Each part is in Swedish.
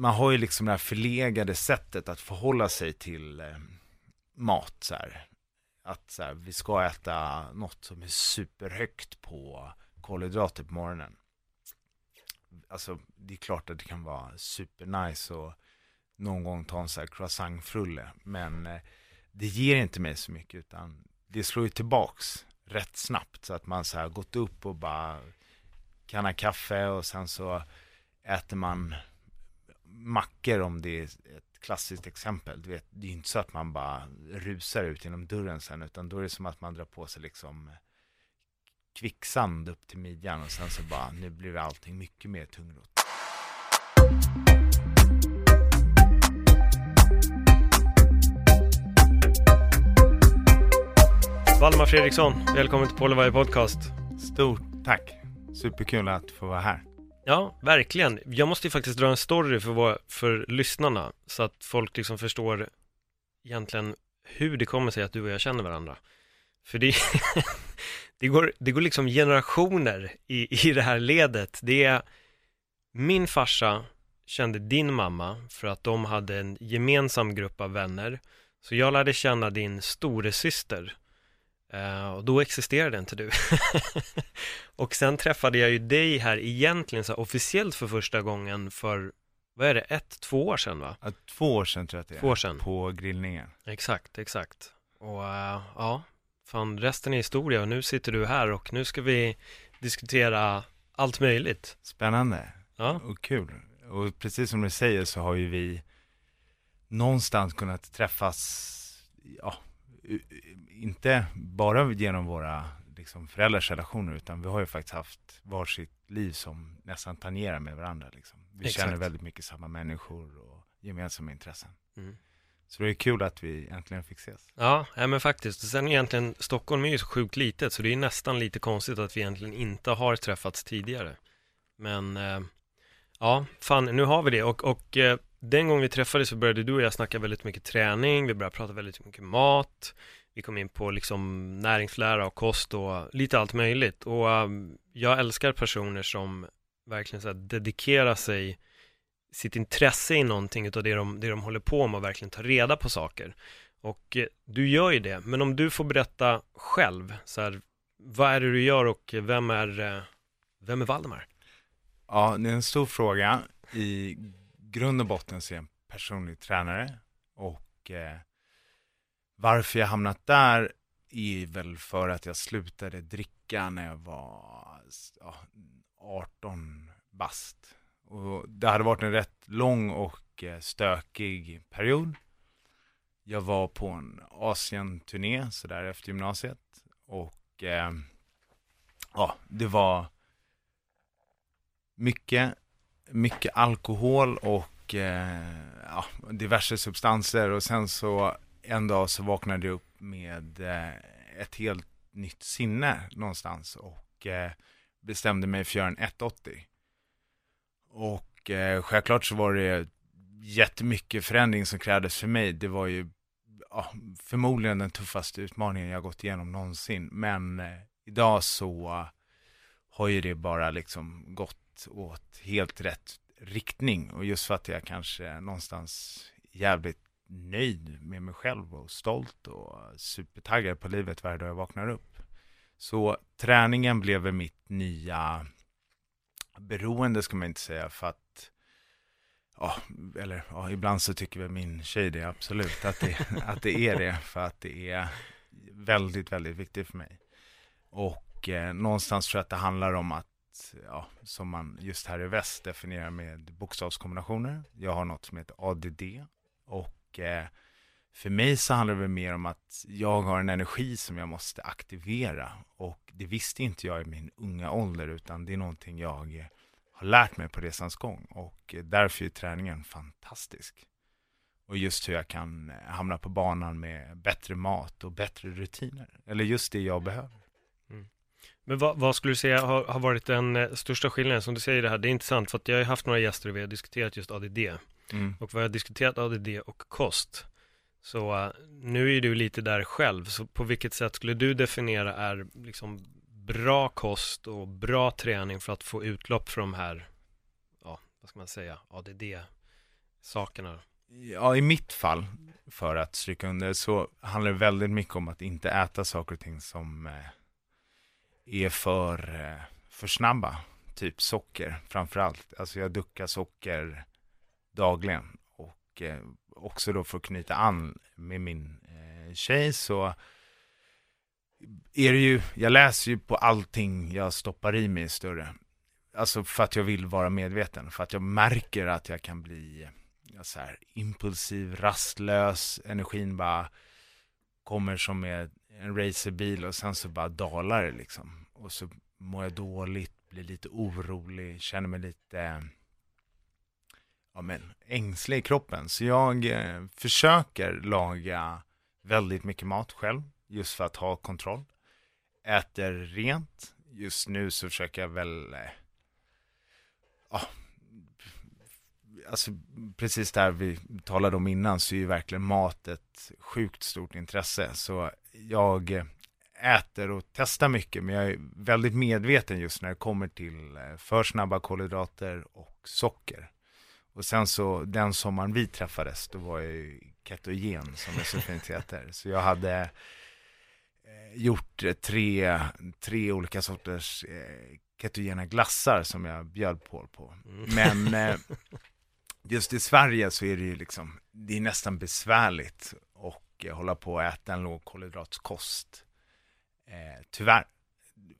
Man har ju liksom det här förlegade sättet att förhålla sig till eh, mat så här. Att så här, vi ska äta något som är superhögt på kolhydrater på morgonen. Alltså det är klart att det kan vara supernice och någon gång ta en så här croissantfrulle. Men eh, det ger inte mig så mycket utan det slår ju tillbaks rätt snabbt. Så att man så här gått upp och bara kan ha kaffe och sen så äter man mackor om det är ett klassiskt exempel. Du vet, det är inte så att man bara rusar ut genom dörren sen utan då är det som att man drar på sig liksom kvicksand upp till midjan och sen så bara nu blir allting mycket mer tungrot. Valdemar Fredriksson, välkommen till Polevaj Podcast. Stort tack! Superkul att få vara här. Ja, verkligen. Jag måste ju faktiskt dra en story för, vår, för lyssnarna så att folk liksom förstår egentligen hur det kommer sig att du och jag känner varandra. För det, det, går, det går liksom generationer i, i det här ledet. Det är min farsa kände din mamma för att de hade en gemensam grupp av vänner. Så jag lärde känna din storesyster Uh, och då existerade inte du. och sen träffade jag ju dig här egentligen så officiellt för första gången för, vad är det, ett, två år sedan va? Ja, två år sedan tror jag att det är. Två år sedan. På grillningen. Exakt, exakt. Och uh, ja, fan resten är historia och nu sitter du här och nu ska vi diskutera allt möjligt. Spännande. Ja. Och kul. Och precis som du säger så har ju vi någonstans kunnat träffas, ja, inte bara genom våra liksom, föräldrars relationer, utan vi har ju faktiskt haft varsitt liv som nästan tangerar med varandra. Liksom. Vi Exakt. känner väldigt mycket samma människor och gemensamma intressen. Mm. Så det är kul att vi äntligen fick ses. Ja, ja men faktiskt. Sen egentligen, Stockholm är ju så sjukt litet så det är nästan lite konstigt att vi egentligen inte har träffats tidigare. Men eh, ja, fan, nu har vi det och, och eh, den gången vi träffades så började du och jag snacka väldigt mycket träning, vi började prata väldigt mycket mat, vi kom in på liksom näringslära och kost och lite allt möjligt. Och um, jag älskar personer som verkligen så här dedikerar sig sitt intresse i någonting utav det de, det de håller på med och verkligen tar reda på saker. Och eh, du gör ju det, men om du får berätta själv, så här, vad är det du gör och vem är, eh, vem är Valdemar? Ja, det är en stor fråga. I grund och botten så är jag en personlig tränare och eh, varför jag hamnat där är väl för att jag slutade dricka när jag var ja, 18 bast. Och det hade varit en rätt lång och eh, stökig period. Jag var på en Asien-turné sådär efter gymnasiet och eh, ja, det var mycket, mycket alkohol och eh, ja, diverse substanser och sen så en dag så vaknade jag upp med eh, ett helt nytt sinne någonstans och eh, bestämde mig för att göra en 180. Och eh, självklart så var det jättemycket förändring som krävdes för mig. Det var ju ja, förmodligen den tuffaste utmaningen jag gått igenom någonsin. Men eh, idag så har ju det bara liksom gått åt helt rätt riktning. Och just för att jag kanske någonstans jävligt nöjd med mig själv och stolt och supertaggad på livet varje dag jag vaknar upp. Så träningen blev mitt nya beroende ska man inte säga för att Ja, eller ja, ibland så tycker väl min tjej det absolut, att det, att det är det, för att det är väldigt, väldigt viktigt för mig. Och eh, någonstans tror jag att det handlar om att, ja, som man just här i väst definierar med bokstavskombinationer. Jag har något som heter ADD och eh, för mig så handlar det väl mer om att jag har en energi som jag måste aktivera. Och det visste inte jag i min unga ålder, utan det är någonting jag har lärt mig på resans gång och därför är träningen fantastisk. Och just hur jag kan hamna på banan med bättre mat och bättre rutiner. Eller just det jag behöver. Men vad, vad, skulle du säga har, har varit den eh, största skillnaden? Som du säger det här, det är intressant för att jag har haft några gäster och vi har diskuterat just ADD. Mm. Och vi har diskuterat ADD och kost. Så uh, nu är du lite där själv, så på vilket sätt skulle du definiera är liksom bra kost och bra träning för att få utlopp för de här, ja, vad ska man säga, ADD-sakerna? Ja, i mitt fall, för att stryka under, så handlar det väldigt mycket om att inte äta saker och ting som eh, är för, eh, för snabba. Typ socker framför allt. Alltså jag duckar socker dagligen. Och eh, också då för att knyta an med min eh, tjej så är det ju, jag läser ju på allting jag stoppar i mig större. Alltså för att jag vill vara medveten, för att jag märker att jag kan bli ja, så här, impulsiv, rastlös, energin bara kommer som med en racerbil och sen så bara dalar det liksom. Och så mår jag dåligt, blir lite orolig, känner mig lite ja, men, ängslig i kroppen. Så jag eh, försöker laga väldigt mycket mat själv, just för att ha kontroll. Äter rent. Just nu så försöker jag väl eh, ja, alltså precis där vi talade om innan så är ju verkligen mat ett sjukt stort intresse. Så jag äter och testar mycket, men jag är väldigt medveten just när det kommer till eh, för snabba kolhydrater och socker. Och sen så, den sommaren vi träffades, då var jag ju ketogen som det så fint heter. Så jag hade eh, gjort tre, tre olika sorters eh, ketogena glassar som jag bjöd på. på. Mm. Men eh, just i Sverige så är det ju liksom, det är nästan besvärligt mycket, eh, hålla på och äta en låg kolhydratskost. Eh, tyvärr.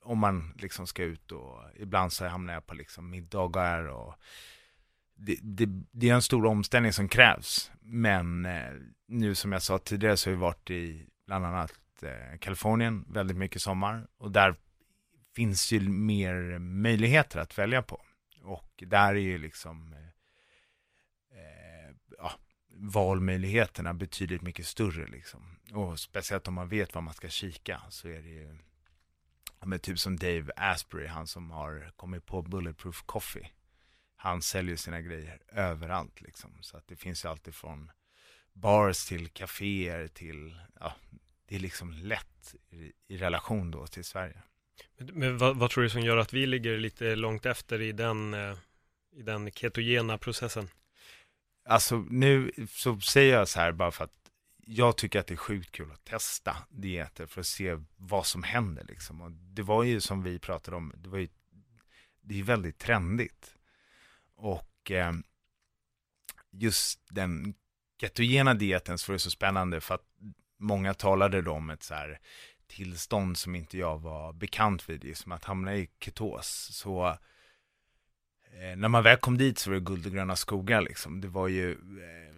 Om man liksom ska ut och ibland så hamnar jag på liksom middagar och det, det, det är en stor omställning som krävs. Men eh, nu som jag sa tidigare så har vi varit i bland annat eh, Kalifornien väldigt mycket sommar och där finns ju mer möjligheter att välja på. Och där är ju liksom eh, valmöjligheterna betydligt mycket större liksom. Och speciellt om man vet vad man ska kika så är det ju, men typ som Dave Asprey, han som har kommit på Bulletproof Coffee. Han säljer sina grejer överallt liksom. Så att det finns ju alltid från bars till kaféer till, ja, det är liksom lätt i, i relation då till Sverige. Men, men vad, vad, tror du som gör att vi ligger lite långt efter i den, eh, i den ketogena processen? Alltså nu så säger jag så här bara för att jag tycker att det är sjukt kul att testa dieter för att se vad som händer liksom. Och det var ju som vi pratade om, det var ju, det är väldigt trendigt. Och eh, just den ketogena dieten så var det så spännande för att många talade då om ett så här tillstånd som inte jag var bekant vid, som att hamna i ketos. Så eh, när man väl kom dit så var det guld och gröna skogar liksom. Det var ju, eh,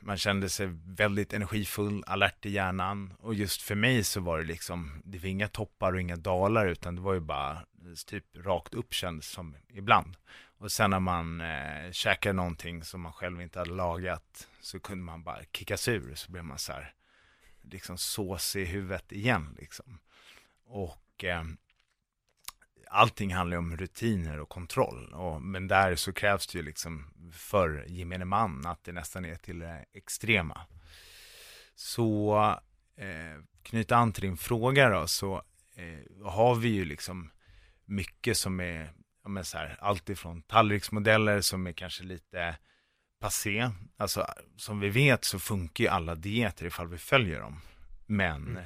man kände sig väldigt energifull, alert i hjärnan. Och just för mig så var det liksom, det var inga toppar och inga dalar, utan det var ju bara typ rakt upp kändes som ibland. Och sen när man eh, käkade någonting som man själv inte hade lagat så kunde man bara kickas ur, så blev man så här, liksom såsig i huvudet igen liksom. Och eh, allting handlar ju om rutiner och kontroll. Och, men där så krävs det ju liksom för gemene man att det nästan är till det extrema. Så eh, knyta an till din fråga då, så eh, har vi ju liksom mycket som är, ja men så här, allt ifrån tallriksmodeller som är kanske lite passé. Alltså som vi vet så funkar ju alla dieter ifall vi följer dem. Men mm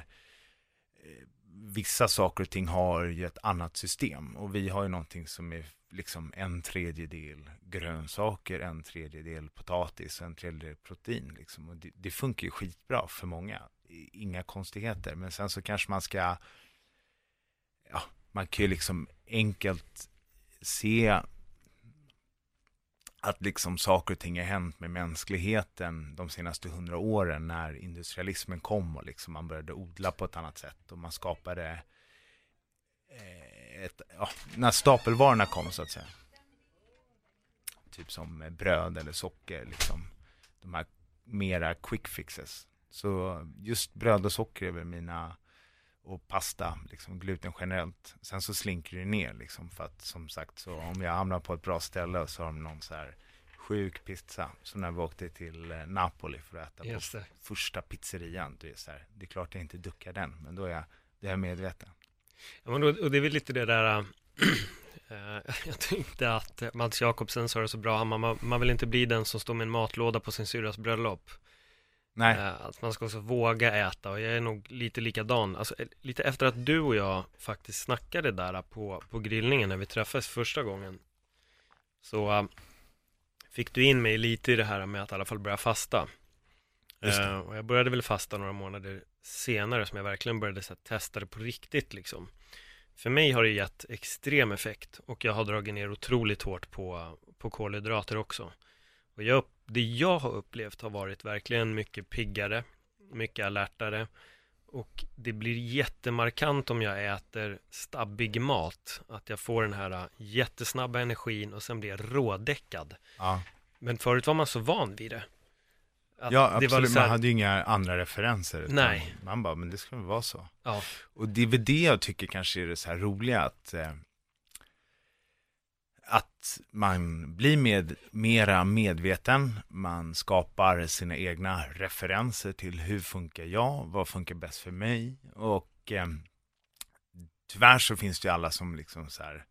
vissa saker och ting har ju ett annat system och vi har ju någonting som är liksom en tredjedel grönsaker, en tredjedel potatis, en tredjedel protein liksom. Och det, det funkar ju skitbra för många. Inga konstigheter, men sen så kanske man ska, ja, man kan ju liksom enkelt se att liksom saker och ting har hänt med mänskligheten de senaste hundra åren när industrialismen kom och liksom man började odla på ett annat sätt och man skapade eh, ett, ja, när stapelvarorna kom så att säga. typ som bröd eller socker, liksom. De här mera quick fixes. Så just bröd och socker är väl mina, och pasta, liksom gluten generellt. Sen så slinker det ner liksom, för att som sagt, så om jag hamnar på ett bra ställe så har de någon så här sjuk pizza. Som när vi åkte till eh, Napoli för att äta på första pizzerian. Det är, så här, det är klart jag inte duckar den, men då är jag, det är jag medveten. Ja, men då, och det är väl lite det där, äh, jag tyckte att Mats Jakobsen sa det så bra, man, man vill inte bli den som står med en matlåda på sin syrras bröllop. Nej. Äh, att man ska också våga äta och jag är nog lite likadan. Alltså, lite efter att du och jag faktiskt snackade där på, på grillningen när vi träffades första gången. Så fick du in mig lite i det här med att i alla fall börja fasta. Uh, och jag började väl fasta några månader senare som jag verkligen började så här, testa det på riktigt liksom. För mig har det gett extrem effekt och jag har dragit ner otroligt hårt på, på kolhydrater också. Och jag, det jag har upplevt har varit verkligen mycket piggare, mycket alertare och det blir jättemarkant om jag äter stabbig mat. Att jag får den här äh, jättesnabba energin och sen blir jag rådäckad. Ja. Men förut var man så van vid det. Att ja, absolut. Här... Man hade ju inga andra referenser. Nej. Man bara, men det ska väl vara så. Ja. Och det är väl det jag tycker kanske är det så här roliga att eh, att man blir med, mera medveten, man skapar sina egna referenser till hur funkar jag, vad funkar bäst för mig och eh, tyvärr så finns det ju alla som liksom så här,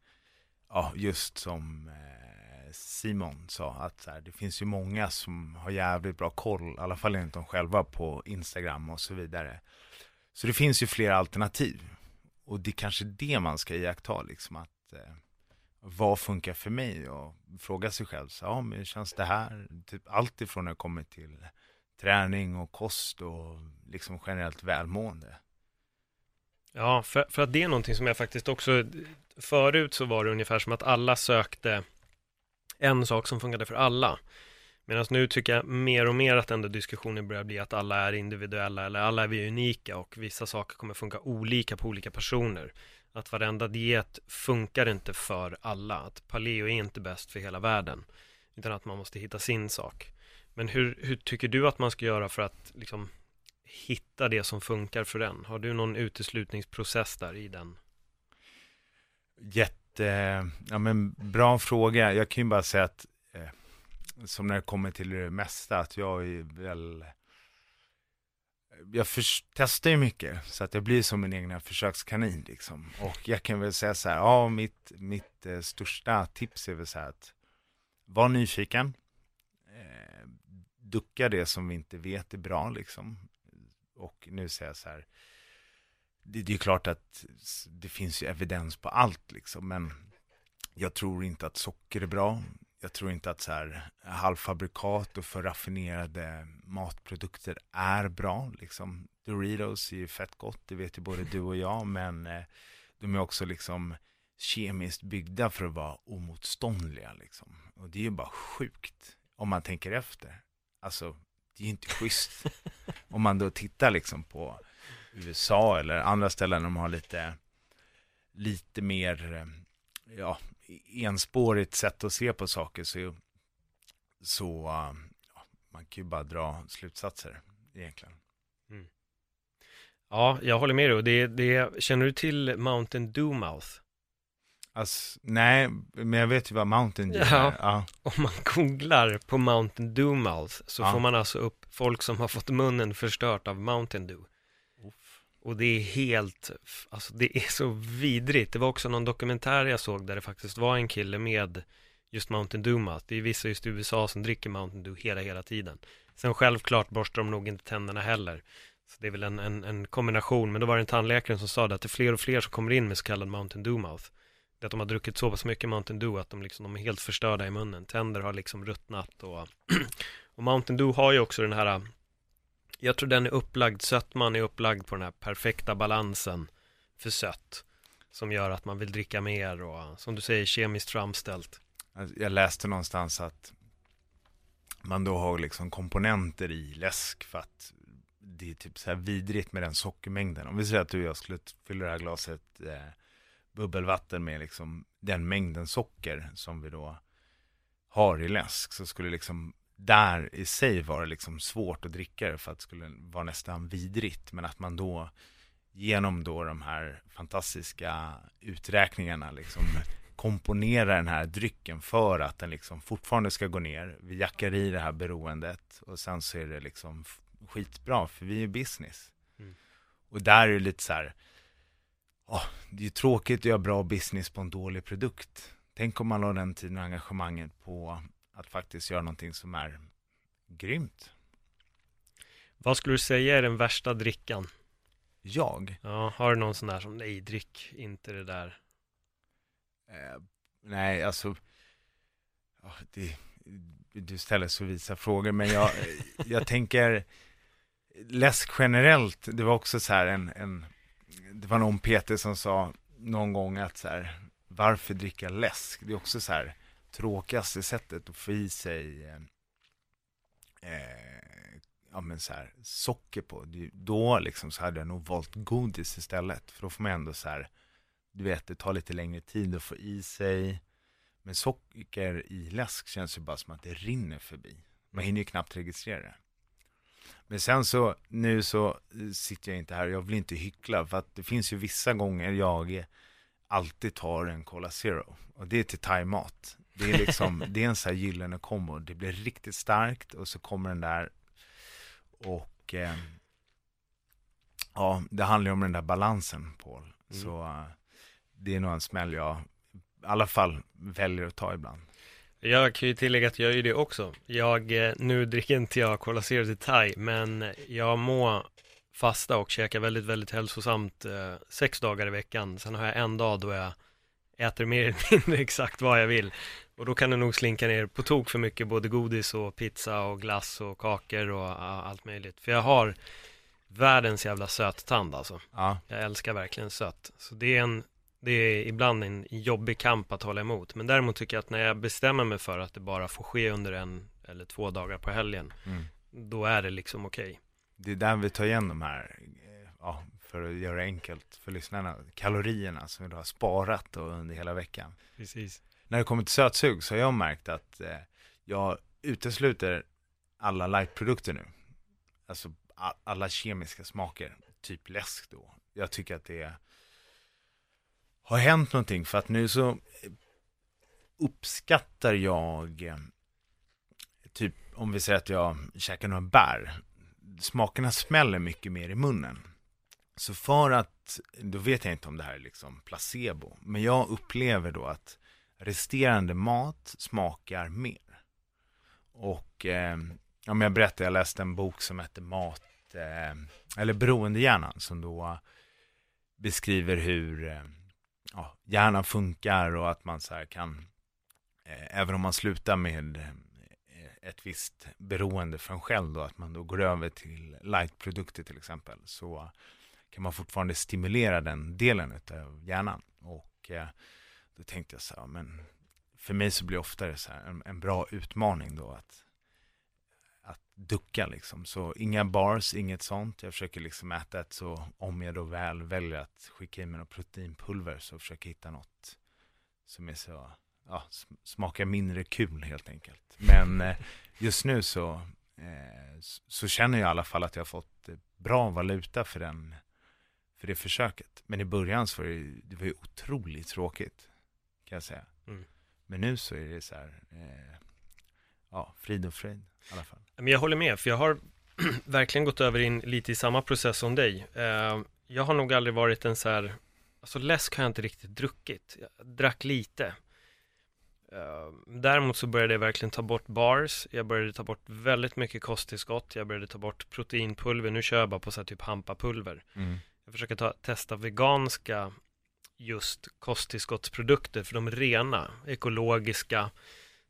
ja just som eh, Simon sa, att så här, det finns ju många som har jävligt bra koll, i alla fall enligt de själva på Instagram och så vidare. Så det finns ju flera alternativ och det är kanske det man ska iaktta liksom att eh, vad funkar för mig? Och fråga sig själv, så, ja men hur känns det här? Typ allt ifrån när det kommer till träning och kost och liksom generellt välmående. Ja, för, för att det är någonting som jag faktiskt också, förut så var det ungefär som att alla sökte en sak som funkade för alla. Medan nu tycker jag mer och mer att ändå diskussionen börjar bli att alla är individuella eller alla är vi unika och vissa saker kommer funka olika på olika personer att varenda diet funkar inte för alla, att paleo är inte bäst för hela världen, utan att man måste hitta sin sak. Men hur, hur tycker du att man ska göra för att liksom hitta det som funkar för den? Har du någon uteslutningsprocess där i den? Jätte, ja men bra fråga. Jag kan ju bara säga att eh, som när det kommer till det mesta, att jag är väl jag testar ju mycket så att jag blir som min egna försökskanin liksom. Och jag kan väl säga så här, ja mitt, mitt eh, största tips är väl så här att var nyfiken, eh, ducka det som vi inte vet är bra liksom. Och nu säger jag så här, det, det är klart att det finns ju evidens på allt liksom, men jag tror inte att socker är bra jag tror inte att så här halvfabrikat och för raffinerade matprodukter är bra. Liksom. Doritos är ju fett gott, det vet ju både du och jag, men eh, de är också liksom kemiskt byggda för att vara omotståndliga. Liksom. Och det är ju bara sjukt om man tänker efter. Alltså, det är ju inte schysst. om man då tittar liksom på USA eller andra ställen de har lite, lite mer, eh, ja, enspårigt sätt att se på saker så, så ja, man kan ju bara dra slutsatser egentligen. Mm. Ja, jag håller med dig. Det, det, känner du till Mountain Dew Mouth? Alltså, nej, men jag vet ju vad Mountain Dew ja, är. Ja. Om man googlar på Mountain Dew Mouth så ja. får man alltså upp folk som har fått munnen förstört av Mountain Dew. Och det är helt, alltså det är så vidrigt. Det var också någon dokumentär jag såg där det faktiskt var en kille med just Mountain Dew Det är vissa just i USA som dricker Mountain Dew hela, hela tiden. Sen självklart borstar de nog inte tänderna heller. Så det är väl en, en, en kombination. Men då var det en tandläkare som sa det att det är fler och fler som kommer in med så kallad Mountain Dew Mouth. Det är att de har druckit så pass mycket Mountain Dew att de, liksom, de är helt förstörda i munnen. Tänder har liksom ruttnat och, och Mountain Dew har ju också den här jag tror den är upplagd, sötman är upplagd på den här perfekta balansen för sött. Som gör att man vill dricka mer och som du säger kemiskt framställt. Alltså, jag läste någonstans att man då har liksom komponenter i läsk för att det är typ så här vidrigt med den sockermängden. Om vi säger att du och jag skulle fylla det här glaset eh, bubbelvatten med liksom den mängden socker som vi då har i läsk så skulle liksom där i sig vara liksom svårt att dricka det för att det skulle vara nästan vidrigt. Men att man då genom då de här fantastiska uträkningarna liksom komponera den här drycken för att den liksom fortfarande ska gå ner. Vi jackar i det här beroendet och sen så är det liksom skitbra för vi är business. Mm. Och där är det lite så här, oh, det är ju tråkigt att göra bra business på en dålig produkt. Tänk om man la den tiden och engagemanget på att faktiskt göra någonting som är grymt. Vad skulle du säga är den värsta drickan? Jag? Ja, har du någon sån där som, nej, drick inte det där. Eh, nej, alltså, ja, det, du ställer så visa frågor, men jag, jag tänker, läsk generellt, det var också så här en, en det var någon Peter som sa någon gång att så här, varför dricka läsk? Det är också så här, tråkigaste sättet att få i sig eh, eh ja, men så här, socker på. Då liksom så hade jag nog valt godis istället. För då får man ändå så här, du vet, det tar lite längre tid att få i sig. Men socker i läsk känns ju bara som att det rinner förbi. Man hinner ju knappt registrera det. Men sen så, nu så eh, sitter jag inte här, jag vill inte hyckla, för att det finns ju vissa gånger jag alltid tar en Cola Zero. Och det är till thai-mat. Det är liksom, det är en sån här gyllene kombo. Det blir riktigt starkt och så kommer den där och eh, ja, det handlar ju om den där balansen Paul. Mm. Så uh, det är nog en smäll jag i alla fall väljer att ta ibland. Jag kan ju tillägga att jag gör det också. Jag, eh, nu dricker inte jag Cola Zero till thai, men jag må fasta och käka väldigt, väldigt hälsosamt eh, sex dagar i veckan. Sen har jag en dag då jag äter mer eller mindre exakt vad jag vill. Och då kan det nog slinka ner på tok för mycket både godis och pizza och glass och kakor och allt möjligt. För jag har världens jävla söttand alltså. Ja. Jag älskar verkligen sött. Så det är en det är ibland en jobbig kamp att hålla emot. Men däremot tycker jag att när jag bestämmer mig för att det bara får ske under en eller två dagar på helgen, mm. då är det liksom okej. Okay. Det är där vi tar igen de här, eh, ja, för att göra det enkelt för lyssnarna, kalorierna som vi då har sparat då under hela veckan. Precis. När det kommer till sötsug så har jag märkt att eh, jag utesluter alla lightprodukter nu. Alltså alla kemiska smaker, typ läsk då. Jag tycker att det har hänt någonting för att nu så uppskattar jag eh, typ om vi säger att jag käkar några bär. Smakerna smäller mycket mer i munnen. Så för att, då vet jag inte om det här är liksom placebo, men jag upplever då att resterande mat smakar mer. Och eh, om jag berättar, jag läste en bok som heter Mat, eh, eller Beroendehjärnan, som då beskriver hur eh, ja, hjärnan funkar och att man så här kan, eh, även om man slutar med eh, ett visst beroende för en själv då, att man då går över till lightprodukter till exempel, så kan man fortfarande stimulera den delen av hjärnan. Och eh, då tänkte jag så här, men för mig så blir det oftare så här en, en, bra utmaning då att, att ducka liksom. Så inga bars, inget sånt. Jag försöker liksom äta ett så, om jag då väl väljer att skicka i mig något proteinpulver så försöker jag hitta något som är så, ja, smakar mindre kul helt enkelt. Men eh, just nu så, eh, så känner jag i alla fall att jag har fått eh, bra valuta för den för det försöket. Men i början så var det, det var ju otroligt tråkigt, kan jag säga. Mm. Men nu så är det så här, eh, ja, frid och fröjd i alla fall. Men jag håller med, för jag har verkligen gått över in lite i samma process som dig. Eh, jag har nog aldrig varit en så här, alltså läsk har jag inte riktigt druckit. Jag drack lite. Uh, däremot så började jag verkligen ta bort bars, jag började ta bort väldigt mycket kosttillskott, jag började ta bort proteinpulver, nu kör jag bara på så här typ hampapulver. Mm. Jag försöker ta, testa veganska just kosttillskottsprodukter för de är rena, ekologiska.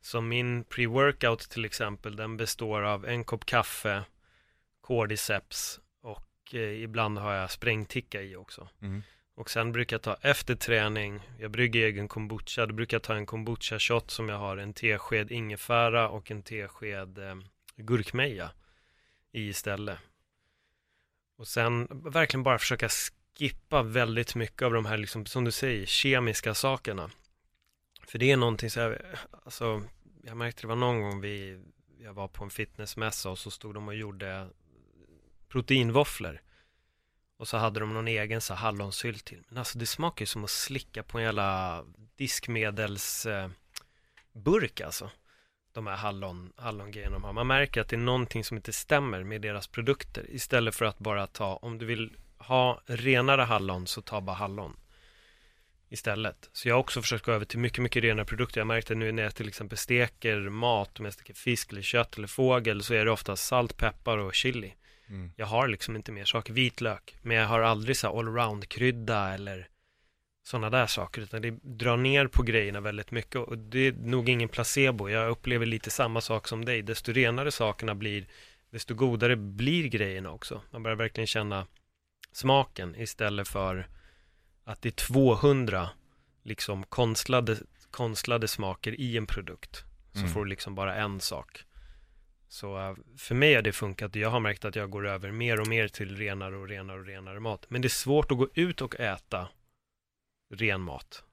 Som min pre-workout till exempel, den består av en kopp kaffe, cordyceps och eh, ibland har jag sprängticka i också. Mm. Och sen brukar jag ta efter träning, jag brygger egen kombucha, då brukar jag ta en kombucha shot som jag har en tesked ingefära och en tesked eh, gurkmeja i istället. Och sen verkligen bara försöka skippa väldigt mycket av de här, liksom, som du säger, kemiska sakerna. För det är någonting så här, alltså, jag märkte det var någon gång vi, jag var på en fitnessmässa och så stod de och gjorde proteinvåfflor. Och så hade de någon egen så hallonsylt till. Men alltså det smakar ju som att slicka på en jävla diskmedelsburk eh, alltså. De här hallon, hallongrejerna de har. Man märker att det är någonting som inte stämmer med deras produkter. Istället för att bara ta, om du vill ha renare hallon så ta bara hallon istället. Så jag har också försökt gå över till mycket, mycket renare produkter. Jag märkte nu när jag till exempel steker mat, om jag steker fisk eller kött eller fågel så är det ofta salt, peppar och chili. Mm. Jag har liksom inte mer saker, vitlök, men jag har aldrig så allround-krydda eller sådana där saker, utan det drar ner på grejerna väldigt mycket och det är nog ingen placebo. Jag upplever lite samma sak som dig. Desto renare sakerna blir, desto godare blir grejerna också. Man börjar verkligen känna smaken istället för att det är 200 liksom konstlade, konstlade smaker i en produkt. Så mm. får du liksom bara en sak. Så uh, för mig har det funkat. Jag har märkt att jag går över mer och mer till renare och renare och renare mat. Men det är svårt att gå ut och äta ren mat.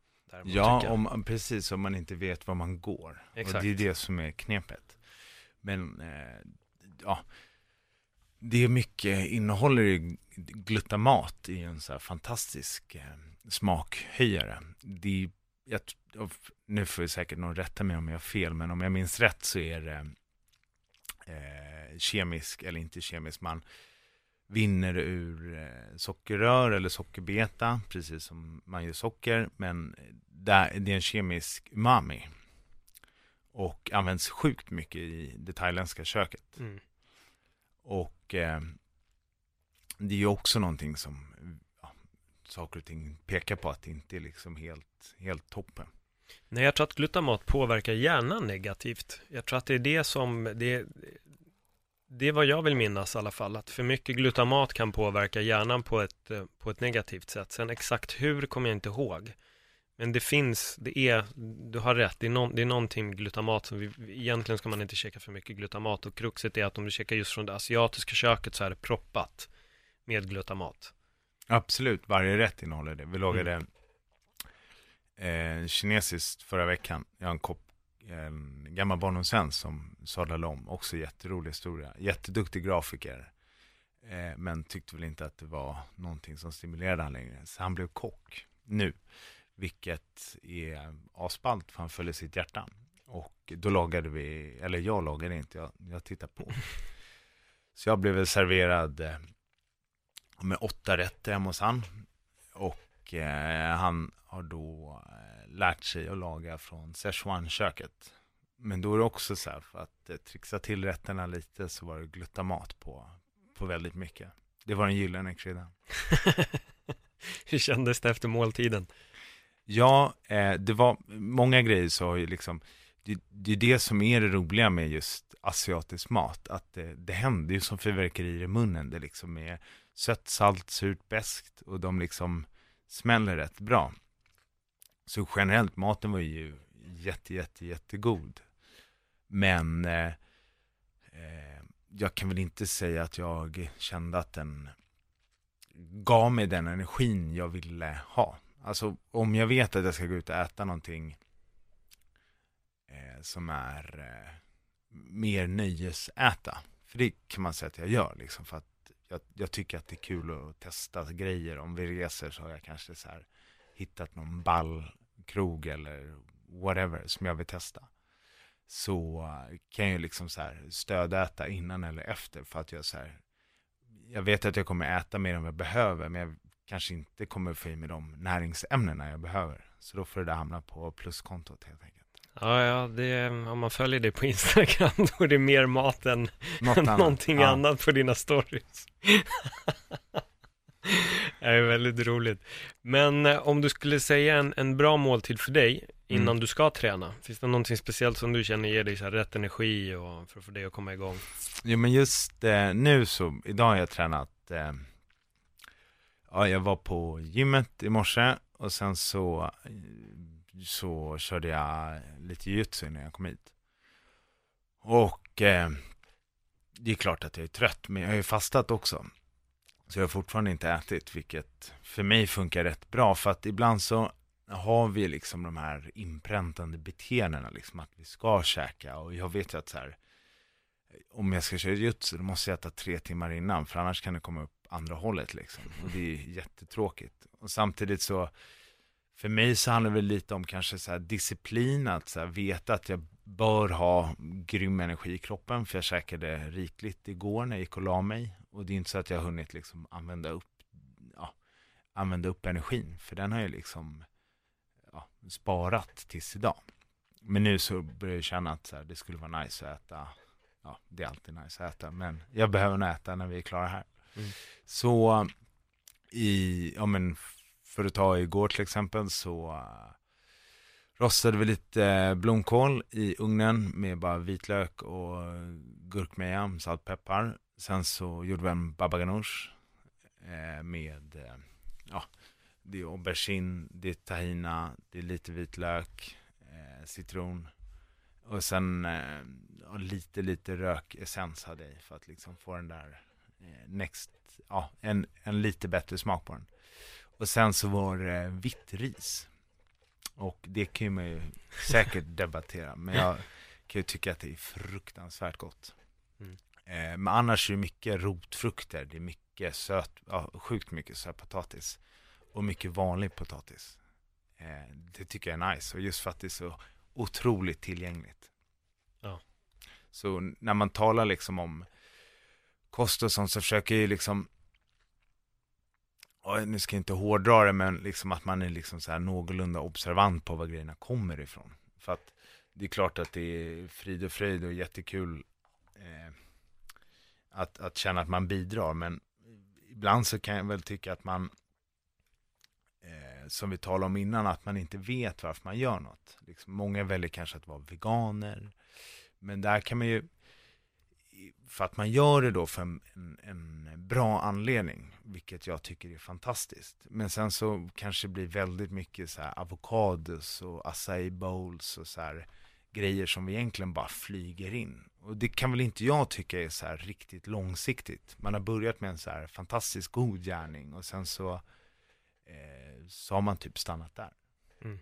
Ja, om, precis. Om man inte vet var man går. Exakt. Och det är det som är knepet. Men, eh, ja. Det är mycket, innehåller ju glutamat i en så här fantastisk eh, smakhöjare. Det, jag, nu får jag säkert någon rätta mig om jag har fel, men om jag minns rätt så är det eh, kemisk, eller inte kemisk, man vinner ur eh, sockerrör eller sockerbeta, precis som man gör socker, men där, det är en kemisk umami. Och används sjukt mycket i det thailändska köket. Mm. Och eh, det är ju också någonting som ja, saker och ting pekar på att det inte är liksom helt, helt toppen. Nej, jag tror att glutamat påverkar hjärnan negativt. Jag tror att det är det som, det, det är vad jag vill minnas i alla fall, att för mycket glutamat kan påverka hjärnan på ett, eh, på ett negativt sätt. Sen exakt hur kommer jag inte ihåg. Men det finns, det är, du har rätt, det är, no, det är någonting med glutamat som vi, egentligen ska man inte käka för mycket glutamat och kruxet är att om du käkar just från det asiatiska köket så är det proppat med glutamat. Absolut, varje rätt innehåller det. Vi lagade mm. eh, kinesiskt förra veckan. Jag har en kopp en gammal barndomsvän som sadlade om, också jätterolig historia. Jätteduktig grafiker. Eh, men tyckte väl inte att det var någonting som stimulerade han längre. Så han blev kock nu. Vilket är asballt för han följer sitt hjärta. Och då lagade vi, eller jag lagade inte, jag, jag tittade på. Så jag blev serverad eh, med åtta rätter hemma hos han. Och eh, han har då eh, lärt sig att laga från Szechuan-köket. Men då är det också så här, för att eh, trixa till rätterna lite så var det glutamat på, på väldigt mycket. Det var den gyllene kryddan. Hur kändes det efter måltiden? Ja, eh, det var många grejer så har ju liksom, det, det är det som är det roliga med just asiatisk mat, att det, det händer ju som fyrverkerier i munnen, det liksom är sött, salt, surt, beskt och de liksom smäller rätt bra. Så generellt, maten var ju jätte, jätte, jättegod. Men eh, eh, jag kan väl inte säga att jag kände att den gav mig den energin jag ville ha. Alltså om jag vet att jag ska gå ut och äta någonting eh, som är eh, mer nöjesäta. För det kan man säga att jag gör liksom för att jag, jag, tycker att det är kul att testa grejer. Om vi reser så har jag kanske så här hittat någon ballkrog eller whatever som jag vill testa. Så kan jag liksom så här stödäta innan eller efter för att jag så här jag vet att jag kommer äta mer än vad jag behöver men jag kanske inte kommer få i mig de näringsämnena jag behöver. Så då får det där hamna på pluskontot helt enkelt. Ja, ja, det, om man följer dig på Instagram då är det mer mat än Något annat. någonting ja. annat på dina stories. det är väldigt roligt. Men eh, om du skulle säga en, en bra måltid för dig innan mm. du ska träna, finns det någonting speciellt som du känner ger dig så rätt energi och för att få dig att komma igång? Jo, men just eh, nu så, idag har jag tränat eh, Ja, jag var på gymmet i morse och sen så så körde jag lite jutsu innan jag kom hit. Och eh, det är klart att jag är trött, men jag har ju fastat också. Så jag har fortfarande inte ätit, vilket för mig funkar rätt bra. För att ibland så har vi liksom de här inpräntande beteendena, liksom att vi ska käka. Och jag vet ju att så här, om jag ska köra jutsu, då måste jag äta tre timmar innan, för annars kan det komma upp andra hållet liksom. Och det är jättetråkigt. Och samtidigt så, för mig så handlar det väl lite om kanske så här disciplin, att så här veta att jag bör ha grym energi i kroppen, för jag käkade rikligt igår när jag gick och la mig. Och det är inte så att jag har hunnit liksom använda upp, ja, använda upp energin, för den har jag liksom ja, sparat tills idag. Men nu så börjar jag känna att så här, det skulle vara nice att äta, ja, det är alltid nice att äta, men jag behöver nog äta när vi är klara här. Mm. Så i, ja men för att ta igår till exempel så eh, rostade vi lite blomkål i ugnen med bara vitlök och gurkmeja, saltpeppar. Sen så gjorde vi en baba ganoush eh, med, eh, ja, det är aubergine, det är tahina, det är lite vitlök, citron och sen och lite, lite rökessens hade jag i för att liksom få den där next, ja, en, en lite bättre smak på den. Och sen så var det vitt ris. Och det kan man ju säkert debattera, men jag kan ju tycka att det är fruktansvärt gott. Mm. Eh, men annars är det mycket rotfrukter, det är mycket söt, ja, sjukt mycket söt potatis. Och mycket vanlig potatis. Eh, det tycker jag är nice, och just för att det är så otroligt tillgängligt. Ja. Så när man talar liksom om kost och sånt så försöker jag ju liksom nu ska jag inte hårdra det, men liksom att man är liksom så här någorlunda observant på var grejerna kommer ifrån. För att det är klart att det är frid och fröjd och jättekul eh, att, att känna att man bidrar, men ibland så kan jag väl tycka att man, eh, som vi talade om innan, att man inte vet varför man gör något. Liksom, många väljer kanske att vara veganer, men där kan man ju, för att man gör det då för en, en, en, bra anledning, vilket jag tycker är fantastiskt. Men sen så kanske det blir väldigt mycket så här avokados och acai bowls och så här grejer som egentligen bara flyger in. Och det kan väl inte jag tycka är så här riktigt långsiktigt. Man har börjat med en så här fantastiskt god gärning och sen så, eh, så har man typ stannat där. Mm.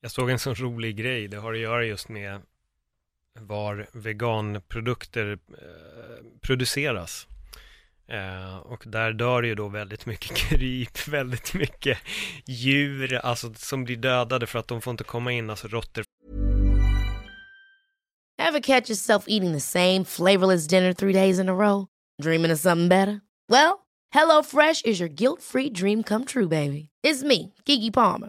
Jag såg en sån rolig grej, det har att göra just med var veganprodukter eh, produceras. Eh, och där dör ju då väldigt mycket kryp, väldigt mycket djur, alltså som blir dödade för att de får inte komma in, alltså råttor. Have catch yourself eating the same flavorless dinner three days in a row? Dreaming of something better? Well, Hello Fresh is your guilt-free dream come true, baby. It's me, Gigi Palmer.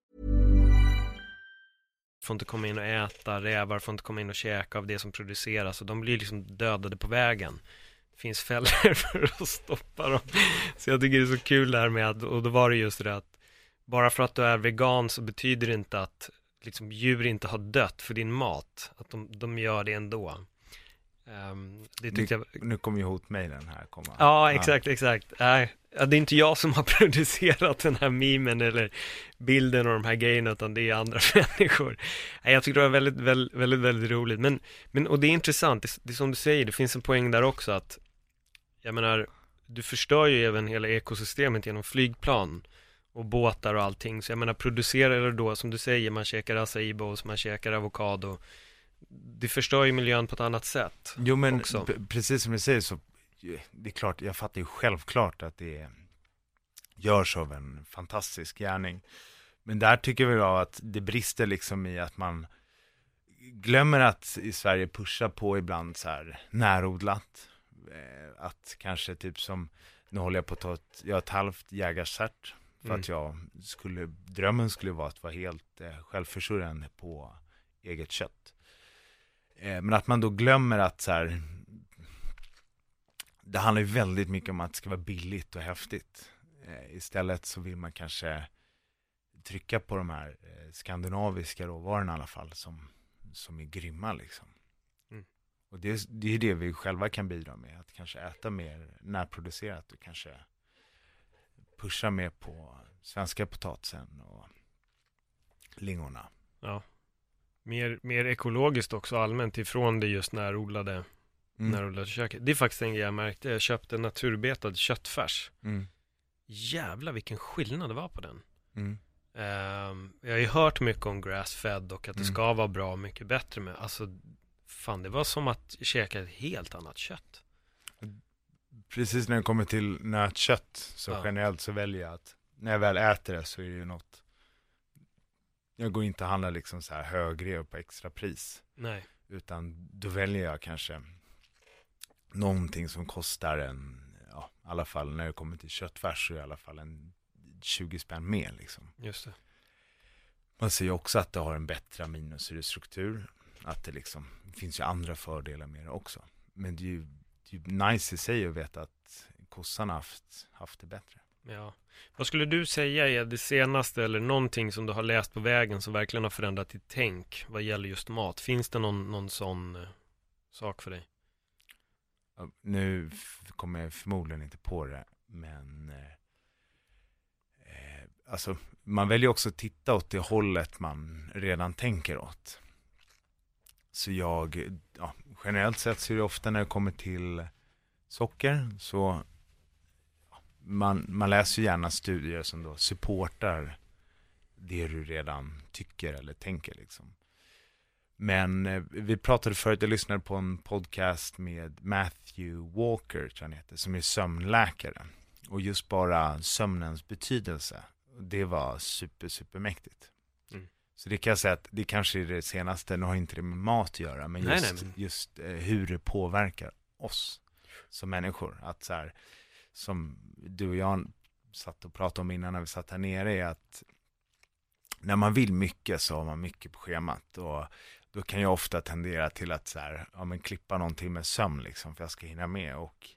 Får inte komma in och äta, rävar får inte komma in och käka av det som produceras och de blir liksom dödade på vägen. Det finns fällor för att stoppa dem. Så jag tycker det är så kul det här med att, och då var det just det att bara för att du är vegan så betyder det inte att liksom djur inte har dött för din mat. Att de, de gör det ändå. Um, det Nu, jag... nu kommer ju hotmailen här komma. Ja, exakt, exakt. Nej, ja, det är inte jag som har producerat den här memen eller bilden och de här grejerna, utan det är andra människor. Jag tycker det var väldigt, väldigt, väldigt, väldigt roligt. Men, men, och det är intressant, det, det är som du säger, det finns en poäng där också att, jag menar, du förstör ju även hela ekosystemet genom flygplan och båtar och allting. Så jag menar, producerar det då, som du säger, man käkar acai bowls, man käkar avokado, det förstör ju miljön på ett annat sätt. Jo men precis som du säger så, det är klart, jag fattar ju självklart att det görs av en fantastisk gärning. Men där tycker jag att det brister liksom i att man glömmer att i Sverige pusha på ibland så här närodlat. Eh, Att kanske typ som Nu håller jag på att ta ett, jag har ett halvt jägarcert. För Mm. att jag skulle, drömmen skulle vara att vara helt eh, självförsörjande på eget kött. Eh, men att man då glömmer att så här, det handlar ju väldigt mycket om att det ska vara billigt och häftigt. Eh, istället så vill man kanske trycka på de här eh, skandinaviska råvarorna i alla fall som, som är grymma liksom. Mm. Och det, är- det är det vi själva kan bidra med, att kanske äta mer närproducerat och kanske pusha mer på svenska potatisen och lingonerna. Ja. Mer, mer ekologiskt också allmänt ifrån det just närodlade, Mm. närodlade köket. Det är faktiskt en grej jag märkte. Jag köpte naturbetad köttfärs. Mm. Jävlar vilken skillnad det var på den. Mm. Ehm, jag har ju hört mycket om grass-fed och att det Mm. ska vara bra mycket bättre med. Alltså, fan det var som att käka ett helt annat kött. Precis när det kommer till nötkött så Ja. generellt så väljer jag att när jag väl äter det så är det ju något jag går inte och handlar liksom så här högre på extra pris Nej. utan då väljer jag kanske någonting som kostar en, ja, i alla fall när det kommer till köttfärs så i alla fall en 20 spänn mer liksom. Just det. Man ser ju också att det har en bättre aminosyrestruktur, att det liksom, det finns ju andra fördelar med det också. Men det är ju, det är ju nice i sig att veta att kossan har haft, haft det bättre. Ja. Vad skulle du säga är det senaste eller någonting som du har läst på vägen som verkligen har förändrat ditt tänk vad gäller just mat? Finns det någon, någon sån eh, sak för dig? Nu kommer jag förmodligen inte på det, men eh, eh, alltså, man väljer också att titta åt det hållet man redan tänker åt. Så jag, ja, generellt sett så är det ofta när det kommer till socker så man, man läser ju gärna studier som då supportar det du redan tycker eller tänker liksom. Men eh, vi pratade förut, jag lyssnade på en podcast med Matthew Walker, tror jag han heter, som är sömnläkare. Och just bara sömnens betydelse, det var super, super mäktigt. Mm. Så det kan jag säga att det kanske är det senaste, nu har inte det med mat att göra, men Nej, just, nej, men- just eh, hur det påverkar oss som människor. Att så här, som du och jag satt och pratade om innan när vi satt här nere, är att när man vill mycket så har man mycket på schemat. Och då kan jag ofta tendera till att så här, ja, men klippa någon timme sömn liksom, för jag ska hinna med. Och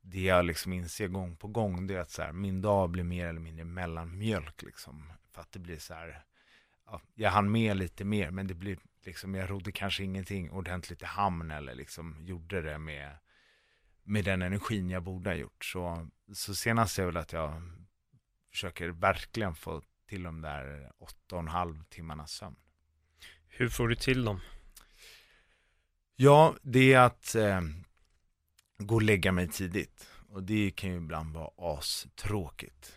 det jag liksom inser gång på gång, det är att så här, min dag blir mer eller mindre mellanmjölk. Liksom, för att det blir så här, ja, jag hann med lite mer, men det blir liksom, jag rodde kanske ingenting ordentligt i hamn eller liksom gjorde det med, med den energin jag borde ha gjort. Så, så senast är väl att jag försöker verkligen få till de där åtta och en halv timmarnas sömn. Hur får du till dem? Ja, det är att eh, gå och lägga mig tidigt. Och det kan ju ibland vara astråkigt.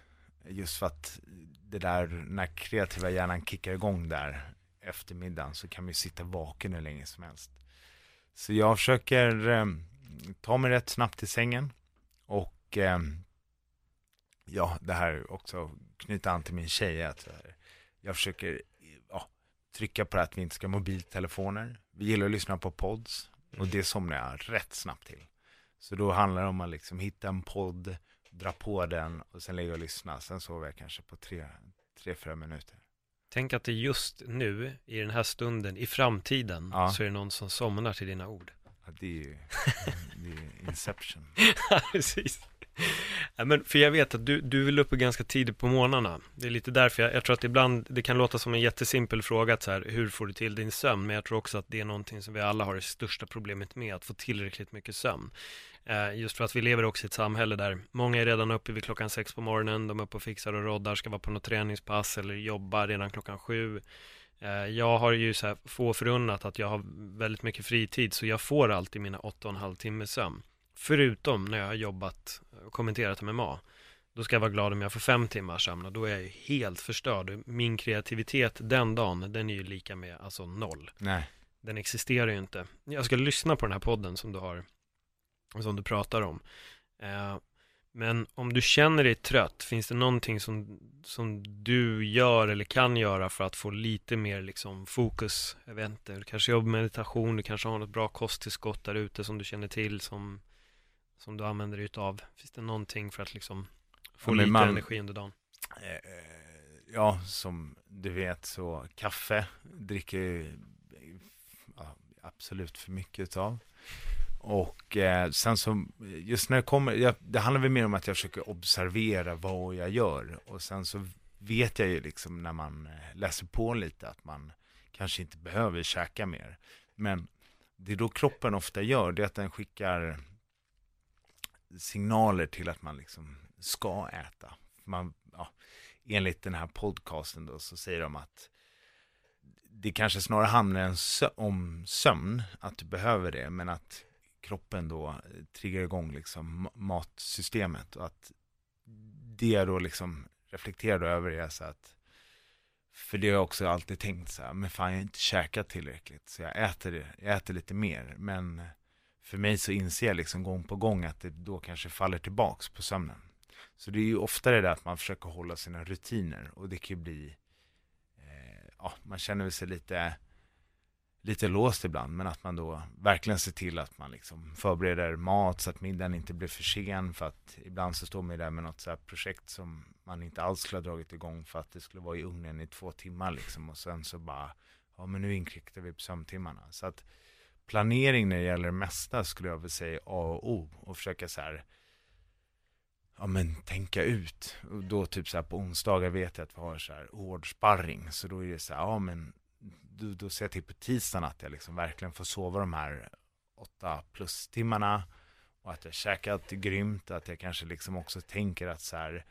Just för att det där, när kreativa hjärnan kickar igång där eftermiddagen så kan man ju sitta vaken hur länge som helst. Så jag försöker eh, ta mig rätt snabbt till sängen. Och eh, ja, det här också knyta an till min tjej. Att jag försöker trycka på det att vi inte ska ha mobiltelefoner. Vi gillar att lyssna på pods och det somnar jag rätt snabbt till. Så då handlar det om att liksom hitta en podd, dra på den och sen ligga och lyssna. Sen sover jag kanske på tre, tre fyra minuter. Tänk att det just nu, i den här stunden, i framtiden, Ja. så är det någon som somnar till dina ord. Ja, det är ju det är inception. Precis. Ja, men för jag vet att du, du vill uppe ganska tidigt på morgnarna. Det är lite därför jag, jag tror att ibland, det kan låta som en jättesimpel fråga, att så här, hur får du till din sömn? Men jag tror också att det är någonting som vi alla har det största problemet med, att få tillräckligt mycket sömn. Eh, just för att vi lever också i ett samhälle där många är redan uppe vid klockan sex på morgonen, de är uppe och fixar och roddar, ska vara på något träningspass eller jobba redan klockan sju. Eh, Jag har ju så här få förunnat att jag har väldigt mycket fritid, så jag får alltid mina åtta och en halv timme sömn. Förutom när jag har jobbat och kommenterat MMA. Då ska jag vara glad om jag får fem timmars sömn och då är jag ju helt förstörd. Min kreativitet den dagen, den är ju lika med alltså noll. Nej. Den existerar ju inte. Jag ska lyssna på den här podden som du har, som du pratar om. Eh, men om du känner dig trött, finns det någonting som, som du gör eller kan göra för att få lite mer liksom fokus? Jag vet inte, du kanske jobbar med meditation, du kanske har något bra kosttillskott där ute som du känner till som som du använder dig utav? Finns det någonting för att liksom få Ja, lite man- energi under dagen? Eh, Ja, som du vet så kaffe dricker jag, ja, absolut för mycket utav. Och eh, sen så, just när det kommer, jag, det handlar väl mer om att jag försöker observera vad jag gör. Och sen så vet jag ju liksom när man eh, läser på lite att man kanske inte behöver käka mer. Men det är då kroppen ofta gör, det är att den skickar signaler till att man liksom ska äta. Man, ja, enligt den här podcasten då så säger de att det kanske snarare handlar om sömn, att du behöver det, men att kroppen då eh, triggar igång liksom matsystemet och att det jag då liksom reflekterar då över är så att för det har jag också alltid tänkt så här, men fan jag har inte käkat tillräckligt så jag äter det, jag äter lite mer, men för mig så inser jag liksom gång på gång att det då kanske faller tillbaks på sömnen. Så det är ju ofta det där att man försöker hålla sina rutiner och det kan ju bli, eh, ja, man känner sig lite, lite låst ibland, men att man då verkligen ser till att man liksom förbereder mat så att middagen inte blir för sen, för att ibland så står man ju där med något så här projekt som man inte alls skulle ha dragit igång för att det skulle vara i ugnen i två timmar liksom och sen så bara, ja men nu inkräktar vi på sömntimmarna. Så att planering när det gäller det mesta skulle jag vilja säga A och O och försöka så här ja men tänka ut. Och då typ så här på onsdagar vet jag att vi har så här hård sparring. Så då är det så här, ja men då, då ser jag till på tisdagen att jag liksom verkligen får sova de här åtta plus timmarna. Och att jag käkar allt grymt. Att jag kanske liksom också tänker att så här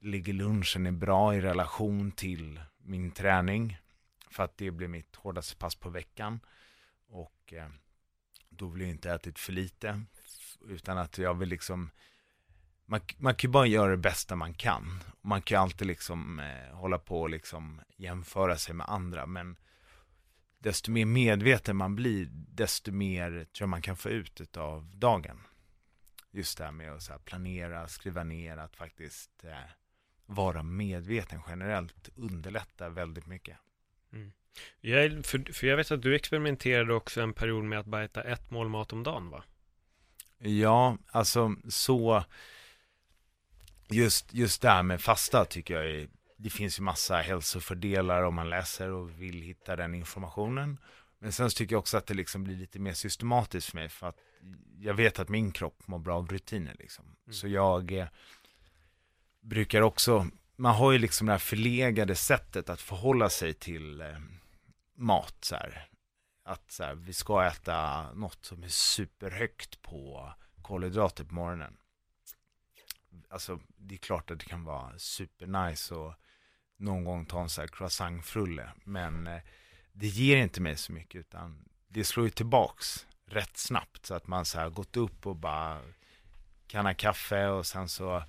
ligger lunchen är bra i relation till min träning. För att det blir mitt hårdaste pass på veckan. Och eh, då vill jag inte ätit för lite. Utan att jag vill liksom man, man kan ju bara göra det bästa man kan. Man kan ju alltid liksom eh, hålla på och liksom jämföra sig med andra. Men desto mer medveten man blir, desto mer tror jag man kan få ut av dagen. Just det här med att så här planera, skriva ner, att faktiskt eh, vara medveten generellt underlättar väldigt mycket. Mm. Jag, för, för jag vet att du experimenterade också en period med att bara äta ett mål mat om dagen va? Ja, alltså så just, just det här med fasta tycker jag är, det finns ju massa hälsofördelar om man läser och vill hitta den informationen. Men sen så tycker jag också att det liksom blir lite mer systematiskt för mig för att jag vet att min kropp mår bra av rutiner liksom. Så jag eh, brukar också, man har ju liksom det här förlegade sättet att förhålla sig till eh, mat så här. Att så här, vi ska äta något som är superhögt på kolhydrater på morgonen. Alltså det är klart att det kan vara supernice och någon gång ta en så här croissantfrulle. Men eh, det ger inte mig så mycket utan det slår ju tillbaks rätt snabbt. Så att man så här gått upp och bara kan ha kaffe och sen så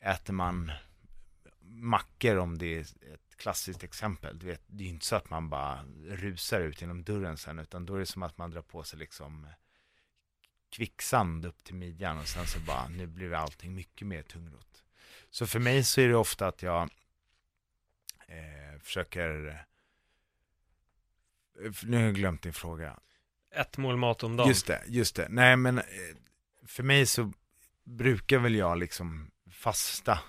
äter man mackor om det är ett klassiskt exempel. Du vet, det är inte så att man bara rusar ut genom dörren sen utan då är det som att man drar på sig liksom kvicksand upp till midjan och sen så bara, nu blir allting mycket mer tungrot. Så för mig så är det ofta att jag eh, försöker, eh, nu har jag glömt din fråga. Ett mål mat om dagen. Just det, just det. Nej men eh, för mig så brukar väl jag liksom fasta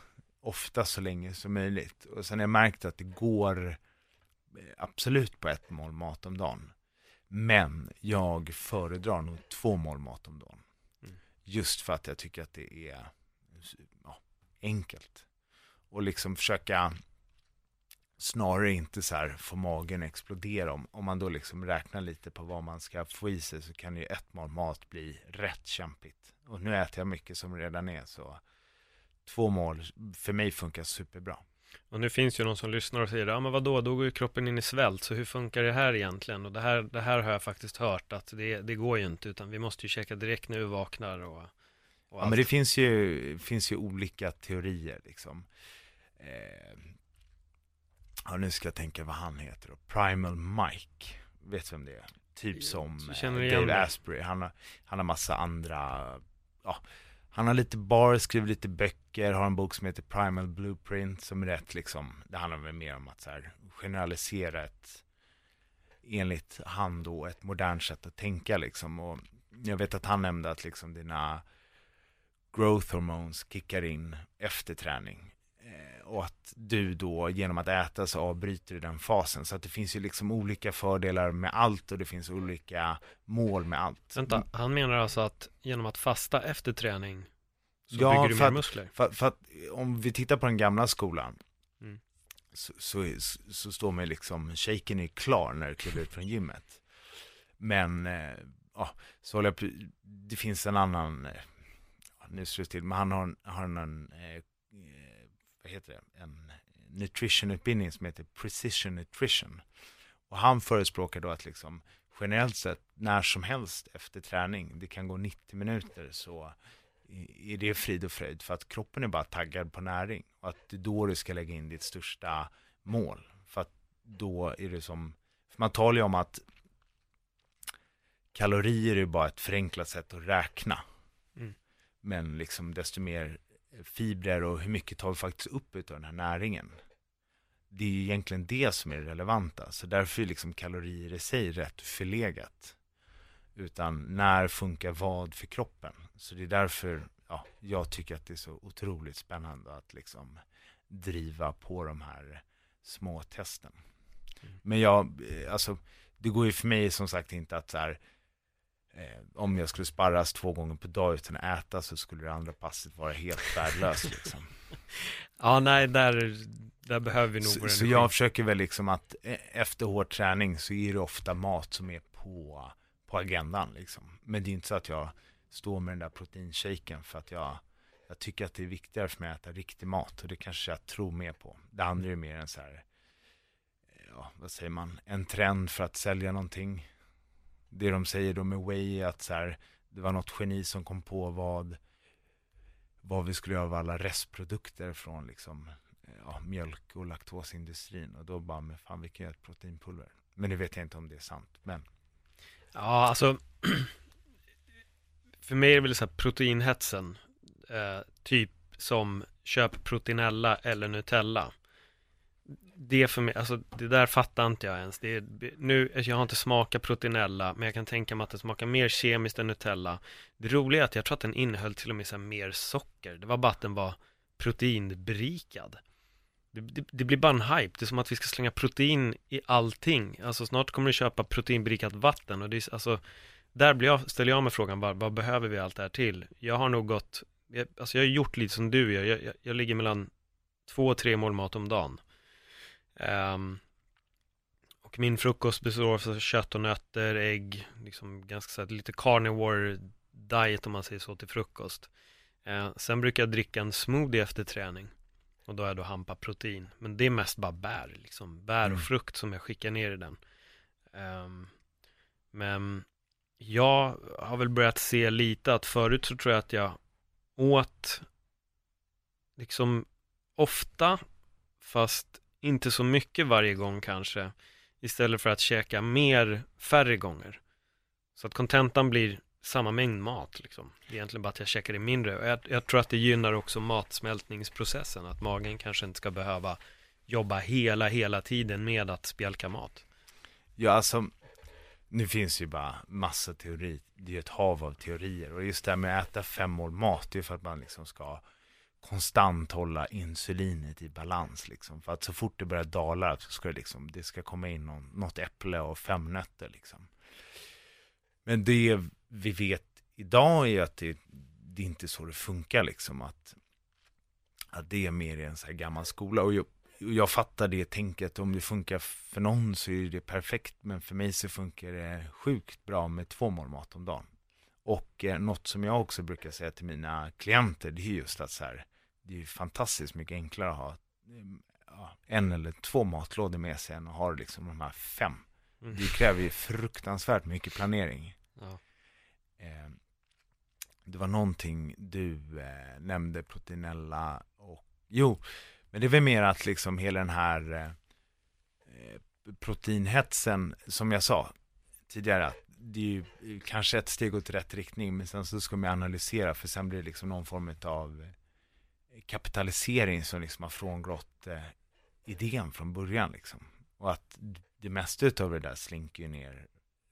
ofta så länge som möjligt. Och sen har jag märkt att det går eh, absolut på ett mål mat om dagen. Men jag föredrar nog två mål mat om dagen. Mm. Just för att jag tycker att det är ja, enkelt. Och liksom försöka snarare inte så här få magen explodera. Om, om man då liksom räknar lite på vad man ska få i sig så kan ju ett mål mat bli rätt kämpigt. Och nu äter jag mycket som redan är så två mål för mig funkar superbra. Och nu finns ju någon som lyssnar och säger, ja men vadå, då går ju kroppen in i svält, så hur funkar det här egentligen? Och det här, det här har jag faktiskt hört att det, det går ju inte, utan vi måste ju käka direkt när vi vaknar och, och Ja, allt. men det finns ju, finns ju olika teorier liksom. Eh, ja, nu ska jag tänka vad han heter då. Primal Mike. Vet du vem det är? Typ som eh, Dave det? Asprey. Han har, han har massa andra, ja, han har lite bar, skriver lite böcker, har en bok som heter Primal Blueprint som är rätt liksom, det handlar väl mer om att så här, generalisera ett, enligt han då, ett modernt sätt att tänka liksom. Och jag vet att han nämnde att liksom dina growth hormones kickar in efter träning. Och att du då genom att äta så avbryter du den fasen. Så att det finns ju liksom olika fördelar med allt och det finns olika mål med allt. Vänta, han menar alltså att genom att fasta efter träning så Ja, bygger du mer att- muskler? För, för att om vi tittar på den gamla skolan Mm. så, så, så står man liksom, shaken är klar när du kliver ut från gymmet. Men, eh, ja, så håller jag på, det finns en annan, eh, nu det till, men han har, en- har en, eh, eh, vad heter det, en nutritionutbildning som heter Precision Nutrition. Och han förespråkar då att liksom generellt sett när som helst efter träning, det kan gå 90 minuter så är det frid och fröjd för att kroppen är bara taggad på näring och att det är då du ska lägga in ditt största mål. För att då är det som, för man talar ju om att kalorier är bara ett förenklat sätt att räkna. Mm. Men liksom desto mer fibrer och hur mycket tar vi faktiskt upp av den här näringen. Det är ju egentligen det som är det relevanta. Så därför är liksom kalorier i sig rätt förlegat. Utan när funkar vad för kroppen? Så det är därför ja, jag tycker att det är så otroligt spännande att liksom driva på de här små testen. Men jag, eh, alltså, det går ju för mig som sagt inte att så här, eh, om jag skulle sparras två gånger per dag utan att äta så skulle det andra passet vara helt värdelöst liksom. Ja, nej, där, där behöver vi nog Så, så jag försöker väl liksom att eh, efter hård träning så är det ofta mat som är på, på agendan liksom. Men det är inte så att jag står med den där proteinshaken för att jag, jag tycker att det är viktigare för mig att äta riktig mat och det kanske jag tror mer på. Det andra är mer en så här, ja vad säger man, en trend för att sälja någonting. Det de säger då med Way är att så här, det var något geni som kom på vad, vad vi skulle göra av alla restprodukter från liksom ja, mjölk och laktosindustrin. Och då bara, men fan vi kan göra ett proteinpulver. Men det vet jag inte om det är sant, men. Ja, alltså För mig är det väl så här proteinhetsen eh, Typ som köp proteinella eller Nutella. Det för mig, alltså det där fattar inte jag ens. Det är, nu, alltså, Jag har inte smakat proteinella Men jag kan tänka mig att det smakar mer kemiskt än Nutella. Det roliga är att jag tror att den innehöll till och med så mer socker. Det var bara att den var proteinberikad. Det, det, det blir bara en hype, det är som att vi ska slänga protein i allting. Alltså snart kommer du köpa proteinberikat vatten och det är, alltså Där blir jag, ställer jag mig frågan, vad, vad behöver vi allt det här till? Jag har nog gått, jag, alltså jag har gjort lite som du gör, jag, jag, jag ligger mellan två och tre mål mat om dagen. Ehm, Och min frukost består av kött och nötter, ägg, liksom ganska så här, lite carnivore diet om man säger så till frukost Eh, Sen brukar jag dricka en smoothie efter träning och då är jag då hampa protein. Men det är mest bara bär, liksom. Bär och Mm. frukt som jag skickar ner i den. Ehm, men jag har väl börjat se lite att förut så tror jag att jag åt liksom ofta, fast inte så mycket varje gång kanske. Istället för att käka mer färre gånger. Så att kontentan blir samma mängd mat liksom. Det är egentligen bara att jag käkar det mindre. Och jag, jag tror att det gynnar också matsmältningsprocessen. Att magen kanske inte ska behöva jobba hela, hela tiden med att spjälka mat. ja alltså nu finns ju bara massa teori, det är ju ett hav av teorier och just det här med att äta fem mål mat, det är för att man liksom ska konstant hålla insulinet i balans liksom. För att så fort det börjar dala så ska det liksom, det ska komma in någon, något äpple och fem nötter liksom. Men det vi vet idag är att det, det är inte så det funkar liksom. Att, att det är mer i en så här gammal skola. Och jag, jag fattar det tänket, om det funkar för någon så är det perfekt. Men för mig så funkar det sjukt bra med två mål mat om dagen. Och eh, något som jag också brukar säga till mina klienter, det är just att så här, det är ju fantastiskt mycket enklare att ha eh, ja, en eller två matlådor med sig än att ha liksom de här fem. Mm. Det kräver ju fruktansvärt mycket planering. Ja. Eh, det var någonting du eh, nämnde, proteinella och jo, men det är väl mer att liksom hela den här eh, eh, proteinhetsen, som jag sa tidigare, att det är ju kanske ett steg åt rätt riktning, men sen så ska man analysera, för sen blir det liksom någon form av kapitalisering som liksom har frångått eh, idén från början liksom. Och att det mesta av det där slinker ju ner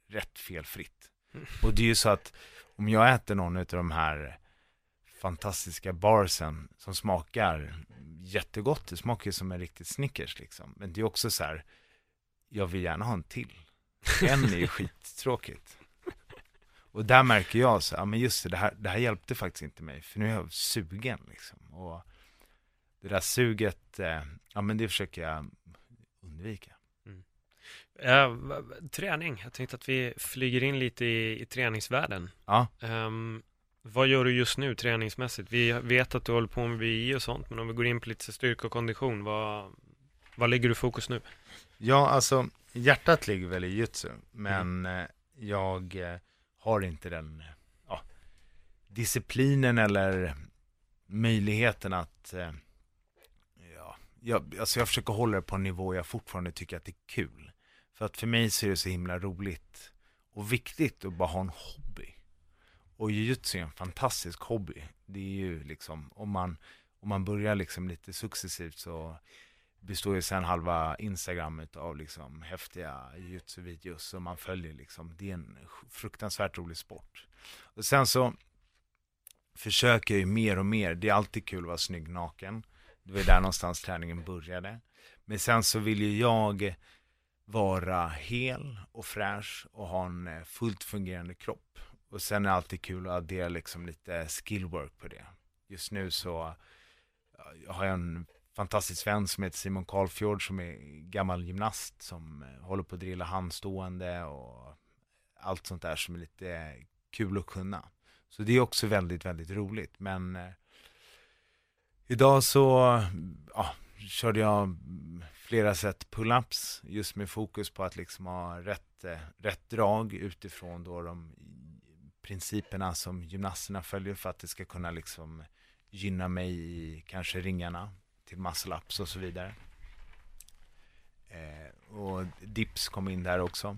rätt felfritt. Och det är ju så att om jag äter någon av de här fantastiska barsen som smakar jättegott. Det smakar ju som en riktig Snickers liksom. Men det är också så här, jag vill gärna ha en till. En är ju skittråkigt. Och där märker jag så, ja men just det, det här, det här hjälpte faktiskt inte mig, för nu är jag sugen liksom. Och det där suget, eh, ja men det försöker jag undvika. Eh, träning, jag tänkte att vi flyger in lite i, i träningsvärlden. Ja. Ehm, vad gör du just nu träningsmässigt? Vi vet att du håller på med VI och sånt, men om vi går in på lite styrka och kondition, vad, vad lägger du fokus nu? Ja, alltså hjärtat ligger väl i jutsu, men eh, jag har inte den ja, disciplinen eller möjligheten att eh, ja, jag, alltså jag försöker hålla det på en nivå jag fortfarande tycker att det är kul. För att för mig så är det så himla roligt och viktigt att bara ha en hobby. Och jujutsu är en fantastisk hobby. Det är ju liksom, om man, om man börjar liksom lite successivt så består ju sen halva Instagram av liksom häftiga jujutsu-videos som man följer liksom. Det är en fruktansvärt rolig sport. Och sen så försöker jag ju mer och mer, det är alltid kul att vara snygg naken. Det var där någonstans träningen började. Men sen så vill ju jag vara hel och fräsch och ha en eh, fullt fungerande kropp. Och sen är det alltid kul att addera liksom lite skillwork på det. Just nu så har jag en fantastisk vän som heter Simon Karlfjord som är gammal gymnast som eh, håller på att drilla handstående och allt sånt där som är lite kul att kunna. Så det är också väldigt, väldigt roligt. Men eh, idag så ja, körde jag flera sätt pull-ups just med fokus på att liksom ha rätt, eh, rätt drag utifrån då de principerna som gymnasterna följer för att det ska kunna liksom gynna mig i kanske ringarna till muscle ups och så vidare. Eh, och dips kom in där också.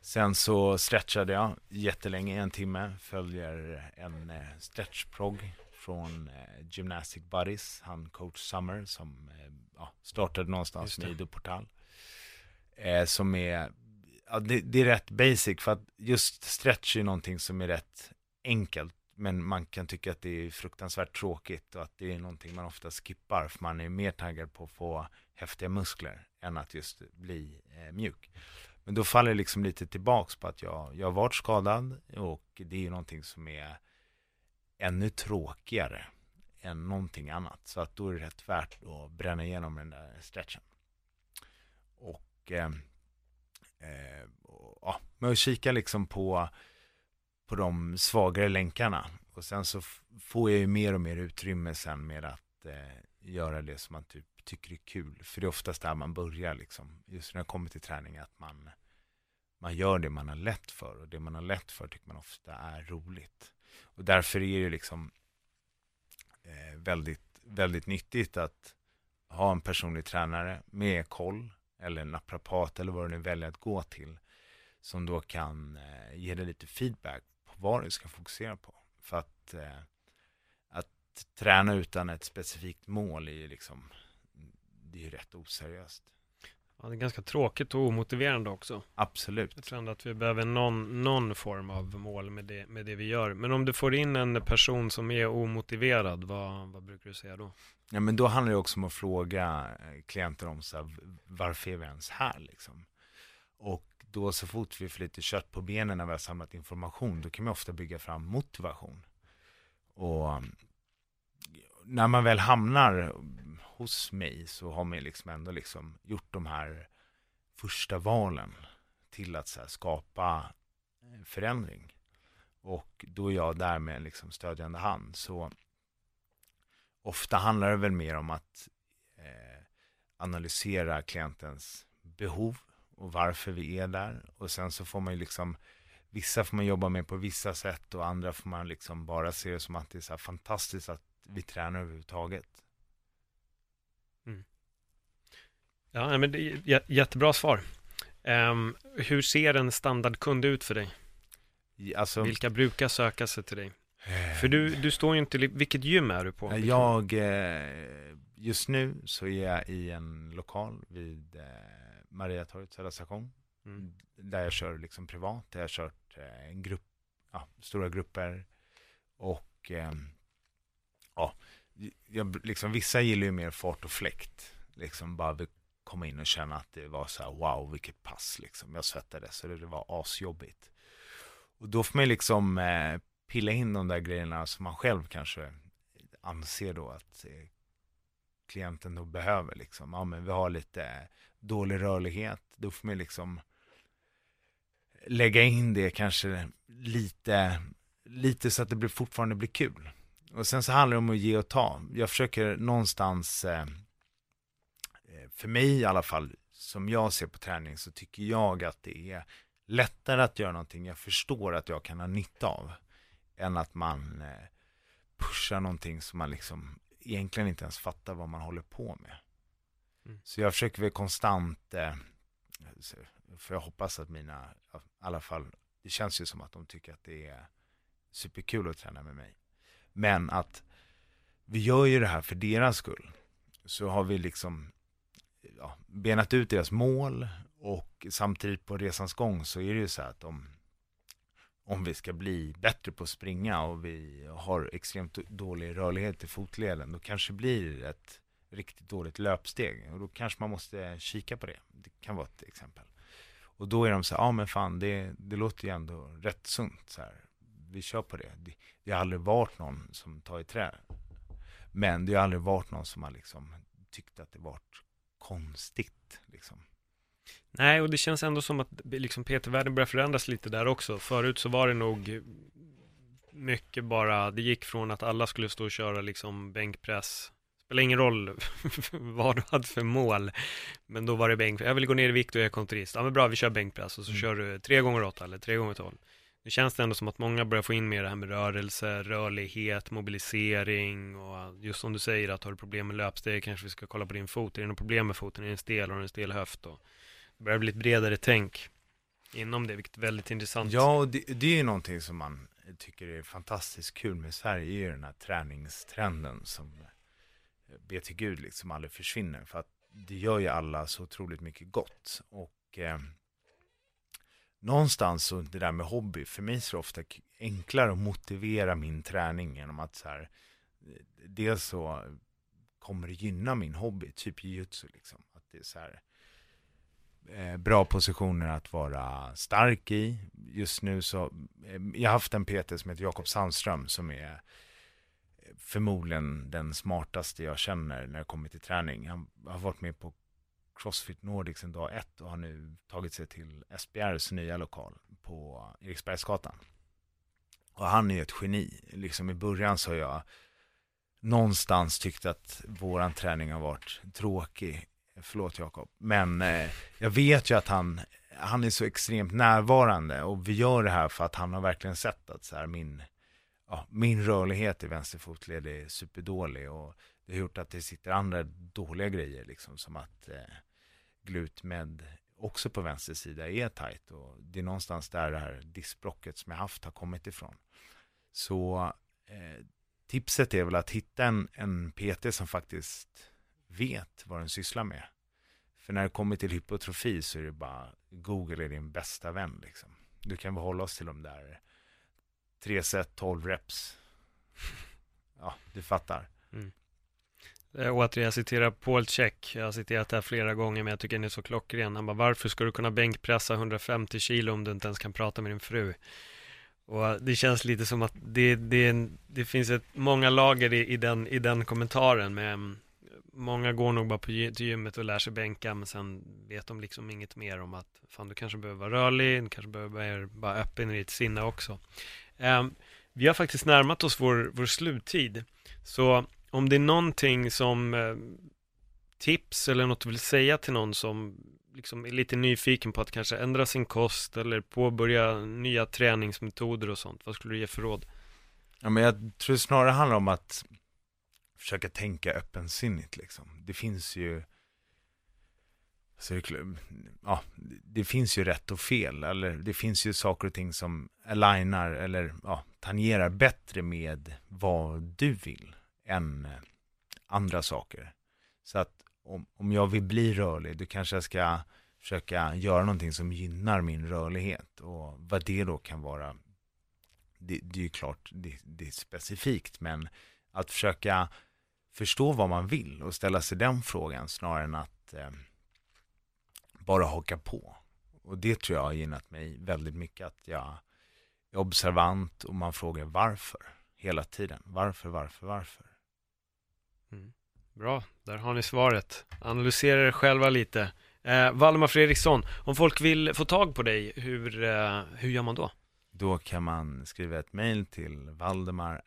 Sen så stretchade jag jättelänge, en timme, följer en eh, stretchprog från eh, Gymnastic Buddies, han coach Summer som eh, ja, startade någonstans med Ido Portal. Eh, som är, ja, det, det, är rätt basic för att just stretch är någonting som är rätt enkelt. Men man kan tycka att det är fruktansvärt tråkigt och att det är någonting man ofta skippar för man är mer taggad på att få häftiga muskler än att just bli eh, mjuk. Men då faller det liksom lite tillbaks på att jag, jag har varit skadad och det är ju någonting som är ännu tråkigare än någonting annat. Så att då är det rätt värt att bränna igenom den där stretchen. Och, eh, eh, och ja, med att kika liksom på, på de svagare länkarna. Och sen så får jag ju mer och mer utrymme sen med att eh, göra det som man typ tycker är kul. För det är oftast där man börjar liksom. Just när det kommer till träning att man, man gör det man har lätt för. Och det man har lätt för tycker man ofta är roligt. Och därför är det liksom eh, väldigt, väldigt nyttigt att ha en personlig tränare med koll eller naprapat eller vad du nu väljer att gå till som då kan eh, ge dig lite feedback vad du ska fokusera på. För att, eh, att träna utan ett specifikt mål är ju liksom, det är ju rätt oseriöst. Ja, det är ganska tråkigt och omotiverande också. Absolut. Jag tror ändå att vi behöver någon, någon form av mål med det, med det vi gör. Men om du får in en person som är omotiverad, vad, vad brukar du säga då? Ja, men då handlar det också om att fråga eh, klienter om så här, varför är vi ens här liksom? Och då så fort vi får lite kött på benen när vi har samlat information, då kan man ofta bygga fram motivation. Och mm, när man väl hamnar hos mig så har man liksom ändå liksom gjort de här första valen till att så skapa eh, förändring. Och då är jag där med liksom stödjande hand. Så ofta handlar det väl mer om att eh, analysera klientens behov och varför vi är där. Och sen så får man ju liksom, vissa får man jobba med på vissa sätt och andra får man liksom bara se det som att det är så här fantastiskt att vi tränar överhuvudtaget. Mm. Ja, men det är jättebra svar. Um, hur ser en standardkund ut för dig? Alltså, Vilka brukar söka sig till dig? För du, du står ju inte, vilket gym är du på? Jag, eh, just nu så är jag i en lokal vid eh, Mariatorget Södra station. Mm. Där jag kör liksom privat, där jag har kört eh, en grupp, ja, stora grupper. Och ja, jag, liksom, vissa gillar ju mer fart och fläkt. Liksom bara vill komma in och känna att det var så här, wow, vilket pass liksom. Jag svettades så det var asjobbigt. Och då får man liksom eh, pilla in de där grejerna som man själv kanske anser då att eh, klienten då behöver liksom. Ja, men vi har lite dålig rörlighet. Då får man liksom lägga in det kanske lite, lite så att det blir, fortfarande blir kul. Och sen så handlar det om att ge och ta. Jag försöker någonstans, eh, eh, för mig i alla fall, som jag ser på träning så tycker jag att det är lättare att göra någonting jag förstår att jag kan ha nytta av. Än att man eh, pushar någonting som man liksom egentligen inte ens fattar vad man håller på med. Mm. Så jag försöker väl konstant, eh, för jag hoppas att mina, i alla fall, det känns ju som att de tycker att det är superkul att träna med mig. Men att vi gör ju det här för deras skull. Så har vi liksom ja, benat ut deras mål och samtidigt på resans gång så är det ju så att om, om vi ska bli bättre på att springa och vi har extremt dålig rörlighet i fotleden, då kanske det blir ett riktigt dåligt löpsteg. Och då kanske man måste kika på det. Det kan vara ett exempel. Och då är de så här, ja men fan det, det låter ju ändå rätt sunt. Så här. Vi kör på det. det. Det har aldrig varit någon som tar i trä. Men det har aldrig varit någon som har liksom tyckt att det varit konstigt. Liksom. Nej, och det känns ändå som att liksom PT-världen börjar förändras lite där också. Förut så var det nog mycket bara, det gick från att alla skulle stå och köra liksom bänkpress. Spelar ingen roll vad du hade för mål. Men då var det bänkpress. Jag vill gå ner i vikt och jag är kontorist. Ja men bra, vi kör bänkpress och så mm. kör du tre gånger åtta eller tre gånger tolv. Nu känns det ändå som att många börjar få in mer det här med rörelse, rörlighet, mobilisering och just som du säger att har du problem med löpsteg kanske vi ska kolla på din fot. Är det något problem med foten? Är det en stel? Har du en stel höft? Och börjar bli ett bredare tänk inom det, vilket är väldigt intressant. Ja, och det, det är ju någonting som man tycker är fantastiskt kul med Sverige, är ju den här träningstrenden som eh, be till Gud liksom aldrig försvinner. För att det gör ju alla så otroligt mycket gott. Och eh, någonstans så det där med hobby, för mig så är det ofta enklare att motivera min träning genom att så här, eh, dels så kommer det gynna min hobby, typ jujutsu liksom. Att det är så här, eh, Eh, bra positioner att vara stark i. Just nu så, eh, jag har haft en PT som heter Jakob Sandström som är förmodligen den smartaste jag känner när det kommer till träning. Han har varit med på Crossfit Nordic sedan dag ett och har nu tagit sig till SBRs nya lokal på Eriksbergsgatan. Och han är ett geni. Liksom i början så har jag någonstans tyckt att våran träning har varit tråkig. Förlåt Jakob. Men eh, jag vet ju att han, han är så extremt närvarande och vi gör det här för att han har verkligen sett att så här, min, ja, min rörlighet i vänster fotled är superdålig och det har gjort att det sitter andra dåliga grejer liksom som att eh, glutmed också på vänster sida är tajt och det är någonstans där det här diskbrocket som jag haft har kommit ifrån. Så eh, tipset är väl att hitta en, en PT som faktiskt vet vad den sysslar med. För när det kommer till hypotrofi så är det bara Google är din bästa vän liksom. Du kan väl hålla oss till de där tre set, 12 reps. Ja, du fattar. Mm. Eh, Återigen, jag citerar Paul Check. Jag har citerat det här flera gånger, men jag tycker den är så klockren. Han bara, varför ska du kunna bänkpressa 150 kilo om du inte ens kan prata med din fru? Och det känns lite som att det, det, det finns ett, många lager i, i, den, i den kommentaren. Med, många går nog bara på till gymmet och lär sig bänka, men sen vet de liksom inget mer om att fan, du kanske behöver vara rörlig, du kanske behöver vara öppen i ditt sinne också. Um, vi har faktiskt närmat oss vår, vår sluttid. Så om det är någonting som eh, tips eller något du vill säga till någon som liksom är lite nyfiken på att kanske ändra sin kost eller påbörja nya träningsmetoder och sånt, vad skulle du ge för råd? Ja, men jag tror snarare handlar om att försöka tänka öppensinnigt liksom. Det finns ju så det, ja, det finns ju rätt och fel, eller det finns ju saker och ting som alignar eller ja, tangerar bättre med vad du vill än eh, andra saker. Så att om, om jag vill bli rörlig, då kanske jag ska försöka göra någonting som gynnar min rörlighet. Och vad det då kan vara, det, det är ju klart, det, det, är specifikt, men Att försöka förstå vad man vill och ställa sig den frågan snarare än att eh, bara haka på. Och det tror jag har gynnat mig väldigt mycket, att jag är observant och man frågar varför hela tiden. Varför, varför, varför? Mm. Bra, där har ni svaret. Analysera er själva lite. Eh, Valdemar Fredriksson, om folk vill få tag på dig, hur, eh, hur gör man då? Då kan man skriva ett mejl till valdemar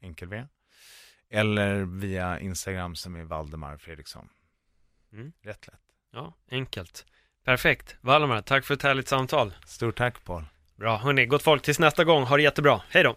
valdemarfredriksson.com, enkel V. Eller via Instagram som är Valdemar Fredriksson. Mm. Rätt lätt. Ja, enkelt. Perfekt. Valdemar, tack för ett härligt samtal. Stort tack Paul. Bra, hörni, gott folk, tills nästa gång. Ha det jättebra. Hej då!